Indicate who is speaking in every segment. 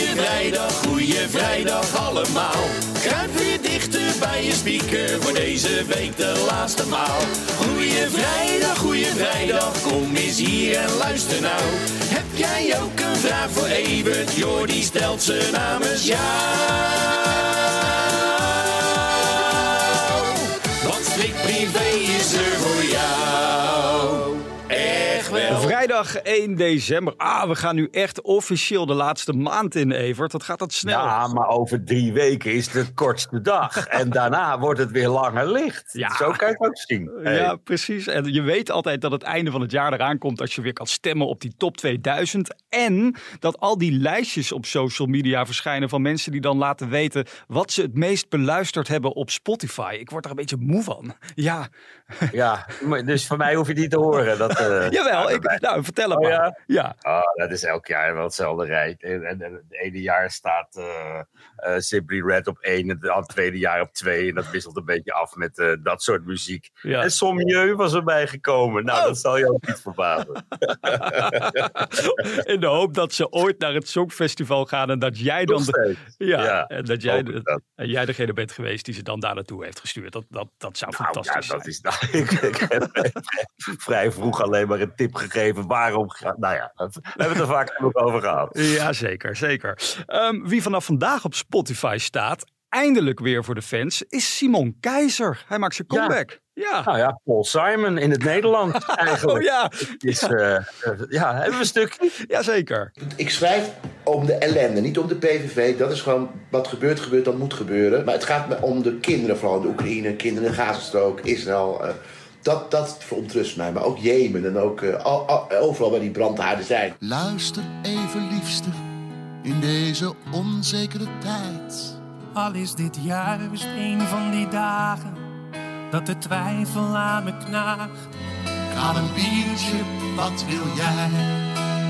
Speaker 1: goeie vrijdag, goeie vrijdag allemaal. Kruip weer dichter bij je speaker voor deze week de laatste maal. Goeie vrijdag, goeie vrijdag, kom eens hier en luister nou. Heb jij ook een vraag voor Evert? Jordi stelt ze namens jou.
Speaker 2: Vrijdag 1 december. Ah, we gaan nu echt officieel de laatste maand in, Evert. Dat gaat dat snel.
Speaker 3: Ja, maar over drie weken is de kortste dag. en daarna wordt het weer langer licht.
Speaker 2: Ja.
Speaker 3: Zo kan je het ook zien. Hey.
Speaker 2: Ja, precies. En je weet altijd dat het einde van het jaar eraan komt als je weer kan stemmen op die top 2000. En dat al die lijstjes op social media verschijnen van mensen die dan laten weten wat ze het meest beluisterd hebben op Spotify. Ik word er een beetje moe van. Ja,
Speaker 3: Ja, dus voor mij hoef je niet te horen. Dat, eh,
Speaker 2: jawel. Ik, nou, vertel het
Speaker 3: Oh,
Speaker 2: maar.
Speaker 3: ja?
Speaker 2: ja.
Speaker 3: Oh, dat is elk jaar wel hetzelfde rijt. En, en, en het ene jaar staat Simply Red op één, het het tweede jaar op twee. En dat wisselt een beetje af met dat soort muziek.
Speaker 2: Ja.
Speaker 3: En Sommieu was erbij gekomen. Nou,
Speaker 2: Oh.
Speaker 3: dat zal je ook niet verbazen.
Speaker 2: In de hoop dat ze ooit naar het Songfestival gaan en dat jij dan... De, ja,
Speaker 3: Ja,
Speaker 2: en dat jij, de-
Speaker 3: dat.
Speaker 2: en jij degene bent geweest die ze dan daar naartoe heeft gestuurd. Dat, dat, dat zou
Speaker 3: Nou, ja,
Speaker 2: fantastisch
Speaker 3: dat
Speaker 2: zijn.
Speaker 3: is, nou, ik, ik heb vrij vroeg alleen maar een tip gegeven waarom. Nou ja, we hebben het er vaak genoeg over gehad.
Speaker 2: Ja, zeker, zeker. Ehm, wie vanaf vandaag op Spotify staat, eindelijk weer voor de fans, is Simon Keizer. Hij maakt zijn
Speaker 3: Ja.
Speaker 2: comeback. Ja.
Speaker 3: Nou ja, Paul Simon in het Nederlands eigenlijk.
Speaker 2: Oh ja,
Speaker 3: is, eh, eh, ja, hebben we een stukje?
Speaker 2: ja zeker.
Speaker 4: Ik schrijf om de ellende, niet om de PVV. Dat is gewoon wat gebeurt, gebeurt, dat moet gebeuren. Maar het gaat me om de kinderen, vooral de Oekraïne, kinderen in de Gazastrook, Israël. eh, dat, dat verontrust mij. Maar ook Jemen en ook eh, al- al- overal waar die brandhaarden zijn.
Speaker 5: Luister even liefste in deze onzekere tijd.
Speaker 6: Al is dit juist een van die dagen dat de twijfel aan me knaagt.
Speaker 5: Aan een biertje, wat wil jij?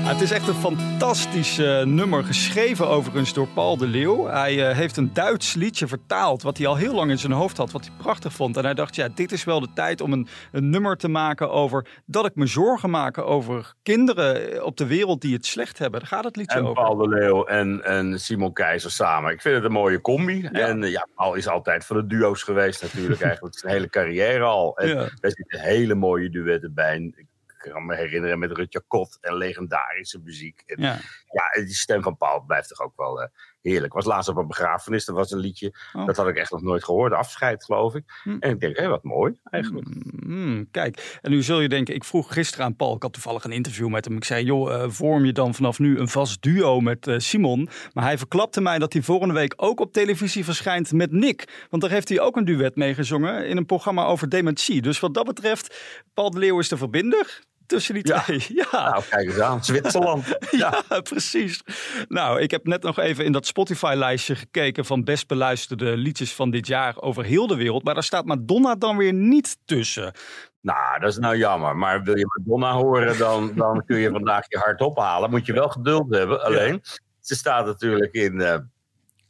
Speaker 2: Het is echt een fantastisch eh, nummer, geschreven overigens door Paul de Leeuw. Hij eh, heeft een Duits liedje vertaald, wat hij al heel lang in zijn hoofd had, wat hij prachtig vond. En hij dacht, ja, dit is wel de tijd om een, een nummer te maken over dat ik me zorgen maak over kinderen op de wereld die het slecht hebben. Daar gaat het liedje
Speaker 3: En
Speaker 2: over.
Speaker 3: Paul de Leeuw en, en Simon Keizer samen. Ik vind het een mooie combi. En eh, ja, Paul is altijd van de duo's geweest natuurlijk. Eigenlijk zijn hele carrière al. En
Speaker 2: Ja.
Speaker 3: daar zitten hele mooie duetten bij. Ik kan me herinneren met Rutja Kot en legendarische muziek. En,
Speaker 2: Ja.
Speaker 3: ja, die stem van Paul blijft toch ook wel eh, heerlijk. Was laatst op een begrafenis, dat was een liedje.
Speaker 2: Oh.
Speaker 3: Dat had ik echt nog nooit gehoord. Afscheid, geloof ik.
Speaker 2: Hm.
Speaker 3: En ik denk, hé, wat mooi eigenlijk.
Speaker 2: Hmm, kijk, en nu zul je denken, ik vroeg gisteren aan Paul, ik had toevallig een interview met hem. Ik zei, joh, eh, vorm je dan vanaf nu een vast duo met eh, Simon? Maar hij verklapte mij dat hij volgende week ook op televisie verschijnt met Nick. Want daar heeft hij ook een duet mee gezongen in een programma over dementie. Dus wat dat betreft, Paul de Leeuw is de verbinder tussen die
Speaker 3: Ja.
Speaker 2: twee. Ja.
Speaker 3: Nou, kijk eens aan. Zwitserland.
Speaker 2: Ja, precies. Nou, ik heb net nog even in dat Spotify-lijstje gekeken van best beluisterde liedjes van dit jaar over heel de wereld. Maar daar staat Madonna dan weer niet tussen.
Speaker 3: Nou, dat is nou jammer. Maar wil je Madonna horen, dan, dan kun je vandaag je hart ophalen. Moet je wel geduld hebben. Alleen, ze staat natuurlijk in eh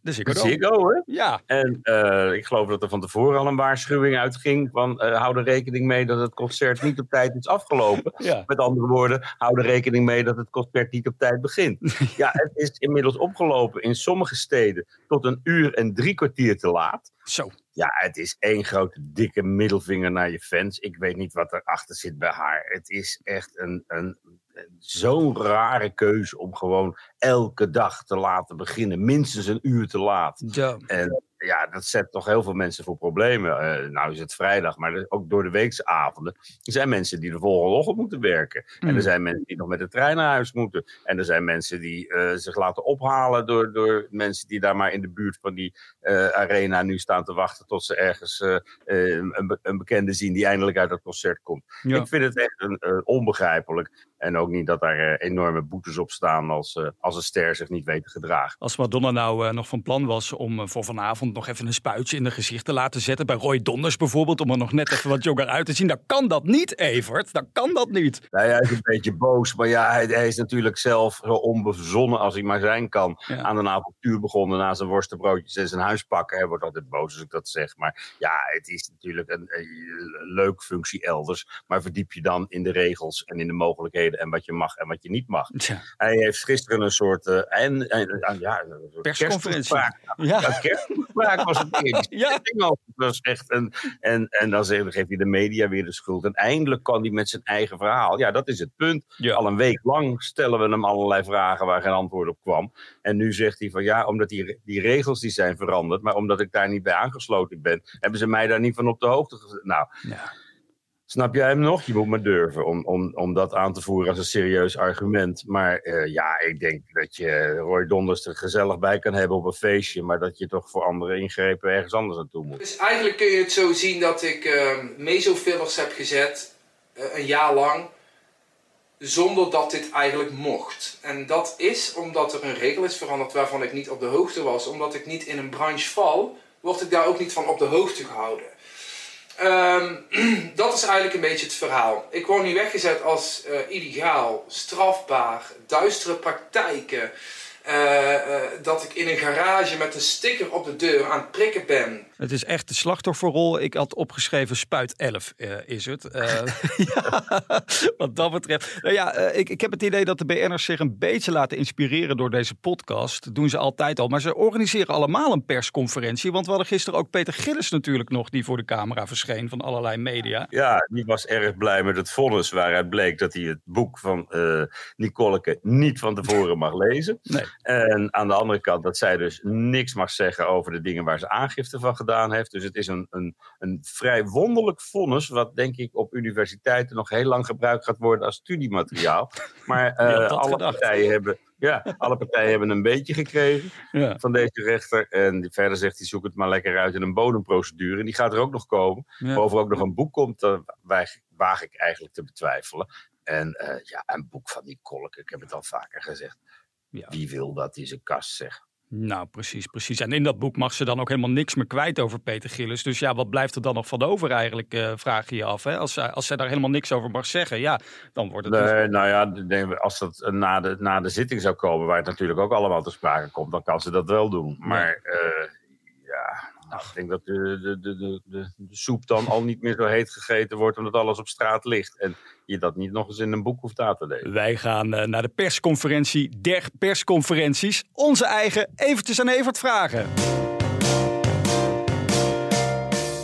Speaker 2: Dus ik
Speaker 3: Ziggo, hè?
Speaker 2: Ja,
Speaker 3: En eh, ik geloof dat er van tevoren al een waarschuwing uitging van eh, hou er rekening mee dat het concert niet op tijd is afgelopen.
Speaker 2: ja.
Speaker 3: Met andere woorden, hou er rekening mee dat het concert niet op tijd begint. ja, het is inmiddels opgelopen in sommige steden tot een uur en drie kwartier te laat.
Speaker 2: Zo.
Speaker 3: Ja, het is één grote dikke middelvinger naar je fans. Ik weet niet wat erachter zit bij haar. Het is echt een, een, zo'n rare keuze om gewoon elke dag te laten beginnen. Minstens een uur te laat.
Speaker 2: Ja.
Speaker 3: En ja, dat zet toch heel veel mensen voor problemen. Eh, nou is het vrijdag, maar ook door de weekse avonden. Er zijn mensen die de volgende ochtend moeten werken. En
Speaker 2: Mm.
Speaker 3: er zijn mensen die nog met de trein naar huis moeten. En er zijn mensen die eh, zich laten ophalen door, door mensen die daar maar in de buurt van die eh, arena nu staan te wachten tot ze ergens een, be- een bekende zien die eindelijk uit het concert komt.
Speaker 2: Ja.
Speaker 3: Ik vind het echt een, onbegrijpelijk. En ook niet dat daar enorme boetes op staan als, als een ster zich niet weet te gedragen.
Speaker 2: Als Madonna nou nog van plan was om voor vanavond iemand nog even een spuitje in de gezicht te laten zetten. Bij Roy Donders bijvoorbeeld, om er nog net even wat jonger uit te zien. Dan kan dat niet, Evert. Dan kan dat niet.
Speaker 3: Nou ja, hij is een beetje boos. Maar ja, hij, hij is natuurlijk zelf zo onbezonnen als hij maar zijn kan.
Speaker 2: Ja.
Speaker 3: Aan een avontuur begonnen na zijn worstenbroodjes en zijn huispakken. Hij wordt altijd boos als ik dat zeg. Maar ja, het is natuurlijk een, een leuk functie elders. Maar verdiep je dan in de regels en in de mogelijkheden en wat je mag en wat je niet mag. Hij heeft gisteren een soort. eh, en, en, en- ja, een soort
Speaker 2: Persconferentie. Ja.
Speaker 3: Ja, was het. Die
Speaker 2: Ja.
Speaker 3: was echt een, en, en dan geeft hij de media weer de schuld. En eindelijk kan hij met zijn eigen verhaal. Ja, dat is het punt.
Speaker 2: Ja.
Speaker 3: Al een week lang stellen we hem allerlei vragen waar geen antwoord op kwam. En nu zegt hij van ja, omdat die, die regels die zijn veranderd. Maar omdat ik daar niet bij aangesloten ben, hebben ze mij daar niet van op de hoogte gezet. Nou,
Speaker 2: Ja.
Speaker 3: Snap jij hem nog? Je moet maar durven om, om, om dat aan te voeren als een serieus argument. Maar eh, ja, ik denk dat je Roy Donders er gezellig bij kan hebben op een feestje. Maar dat je toch voor andere ingrepen ergens anders naartoe moet.
Speaker 7: Dus eigenlijk kun je het zo zien dat ik eh mesofillers heb gezet, eh, een jaar lang, zonder dat dit eigenlijk mocht. En dat is omdat er een regel is veranderd waarvan ik niet op de hoogte was. Omdat ik niet in een branche val, word ik daar ook niet van op de hoogte gehouden. Ehm, dat is eigenlijk een beetje het verhaal. Ik word nu weggezet als eh, illegaal, strafbaar, duistere praktijken. eh, eh, dat ik in een garage met een sticker op de deur aan het prikken ben.
Speaker 2: Het is echt de slachtofferrol. Ik had opgeschreven spuit 11 eh, is het. Eh, ja, wat dat betreft. Nou ja, eh, ik, ik heb het idee dat de BN'ers zich een beetje laten inspireren door deze podcast. Dat doen ze altijd al. Maar ze organiseren allemaal een persconferentie. Want we hadden gisteren ook Peter Gillis natuurlijk nog, die voor de camera verscheen van allerlei media.
Speaker 3: Ja, die was erg blij met het vonnis waaruit bleek dat hij het boek van Nicoleke niet van tevoren mag lezen.
Speaker 2: Nee.
Speaker 3: En aan de andere kant dat zij dus niks mag zeggen over de dingen waar ze aangifte van gedaan heeft. Dus het is een, een, een vrij wonderlijk vonnis, wat denk ik op universiteiten nog heel lang gebruikt gaat worden als studiemateriaal. Maar eh, alle,
Speaker 2: gedacht?
Speaker 3: partijen hebben, ja, alle partijen hebben een beetje gekregen
Speaker 2: Ja.
Speaker 3: van deze rechter. En die- verder zegt hij, zoek het maar lekker uit in een bodemprocedure. En die gaat er ook nog komen.
Speaker 2: Ja.
Speaker 3: Waarover ook nog een boek komt, dat waag, ik eigenlijk te betwijfelen. En eh, ja, een boek van die kolk, ik heb het al vaker gezegd.
Speaker 2: Ja.
Speaker 3: Wie wil dat in zijn kast, zeg.
Speaker 2: Nou, precies, precies. En in dat boek mag ze dan ook helemaal niks meer kwijt over Peter Gillis. Dus ja, wat blijft er dan nog van over eigenlijk, eh, vraag je je af. Hè? Als, zij, als zij daar helemaal niks over mag zeggen, ja, dan wordt het... dus-
Speaker 3: Nee, nou ja, als dat eh, na de, na de zitting zou komen, waar het natuurlijk ook allemaal te sprake komt, dan kan ze dat wel doen. Maar eh, nou, ik denk dat de, de, de, de, soep dan al niet meer zo heet gegeten wordt, omdat alles op straat ligt. En je dat niet nog eens in een boek hoeft aan te lezen.
Speaker 2: Wij gaan eh, naar de persconferentie der persconferenties. Onze eigen eventjes aan Evert vragen.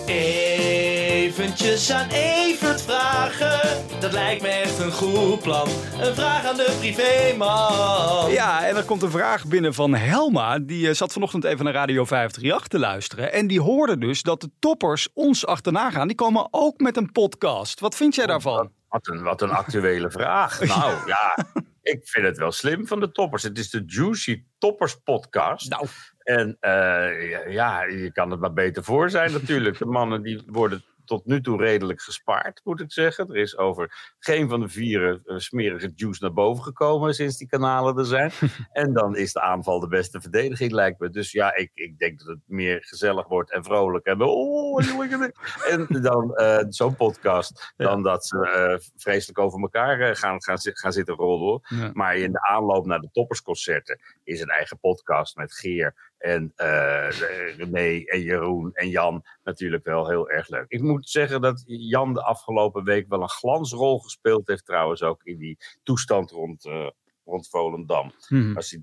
Speaker 1: Eventjes aan Evert vragen, dat lijkt me echt een goed plan. Een vraag aan de privéman.
Speaker 2: Ja, en er komt een vraag binnen van Helma. Die eh, zat vanochtend even naar Radio 538 te luisteren. En die hoorde dus dat de toppers ons achterna gaan. Die komen ook met een podcast. Wat vind jij daarvan?
Speaker 3: Wat een, wat een actuele vraag. Nou ja, ik vind het wel slim van de toppers. Het is de Juicy Toppers podcast.
Speaker 2: Nou,
Speaker 3: En eh, ja, ja, je kan het maar beter voor zijn natuurlijk. De mannen die worden tot nu toe redelijk gespaard, moet ik zeggen. Er is over geen van de vier eh, smerige juice naar boven gekomen sinds die kanalen er zijn. en dan is de aanval de beste verdediging, lijkt me. Dus ja, ik, ik denk dat het meer gezellig wordt en vrolijk. En, oh, en dan eh, zo'n podcast, dan dat ze eh, vreselijk over elkaar gaan, gaan, gaan zitten rollen.
Speaker 2: Ja.
Speaker 3: Maar in de aanloop naar de toppersconcerten is een eigen podcast met Geer en eh, René en Jeroen en Jan natuurlijk wel heel erg leuk. Ik moet zeggen dat Jan de afgelopen week wel een glansrol gespeeld heeft trouwens ook in die toestand rond, eh, rond Volendam.
Speaker 2: Mhm.
Speaker 3: Als hij,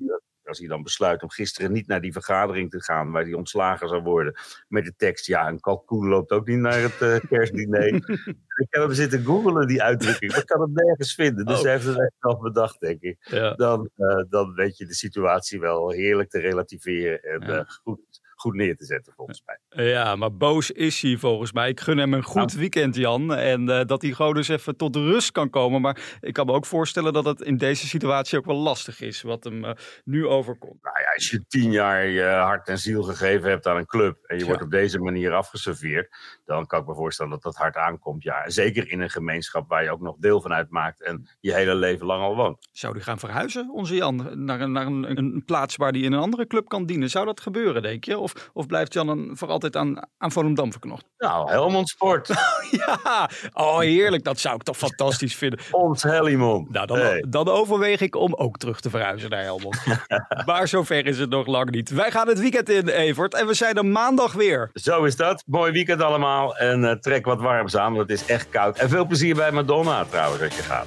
Speaker 3: als hij dan besluit om gisteren niet naar die vergadering te gaan waar hij ontslagen zou worden met de tekst, ja, een kalkoen loopt ook niet naar het eh, kerstdiner. ik heb hem zitten googelen, die uitdrukking, maar ik kan hem nergens vinden. Dus
Speaker 2: Oh.
Speaker 3: hij heeft het echt zelf bedacht, denk ik
Speaker 2: ja.
Speaker 3: dan, eh, dan weet je de situatie wel heerlijk te relativeren en
Speaker 2: Ja.
Speaker 3: eh, goed, goed neer te zetten, volgens mij.
Speaker 2: ja, maar boos is hij volgens mij. Ik gun hem een goed weekend, Jan. En eh, dat hij gewoon dus even tot rust kan komen. Maar ik kan me ook voorstellen dat het in deze situatie ook wel lastig is. Wat hem eh, nu overkomt.
Speaker 3: Nou ja, als je tien jaar je hart en ziel gegeven hebt aan een club en je
Speaker 2: Ja.
Speaker 3: wordt op deze manier afgeserveerd, dan kan ik me voorstellen dat dat hard aankomt. Ja, zeker in een gemeenschap waar je ook nog deel van uitmaakt en je hele leven lang al woont.
Speaker 2: Zou hij gaan verhuizen, onze Jan? Naar, een, naar een, een plaats waar hij in een andere club kan dienen? Zou dat gebeuren, denk je? Of Of, of blijft Jan dan voor altijd aan, aan Volendam verknocht?
Speaker 3: Nou, Helmond Sport.
Speaker 2: ja, oh heerlijk. Dat zou ik toch fantastisch vinden.
Speaker 3: Ons Helmond.
Speaker 2: Nou, dan,
Speaker 3: Hey.
Speaker 2: dan overweeg ik om ook terug te verhuizen naar Helmond. maar zover is het nog lang niet. Wij gaan het weekend in, Evert. En we zijn er maandag weer.
Speaker 3: Zo is dat. Mooi weekend allemaal. En eh, trek wat warms aan, want het is echt koud. En veel plezier bij Madonna trouwens, als je gaat.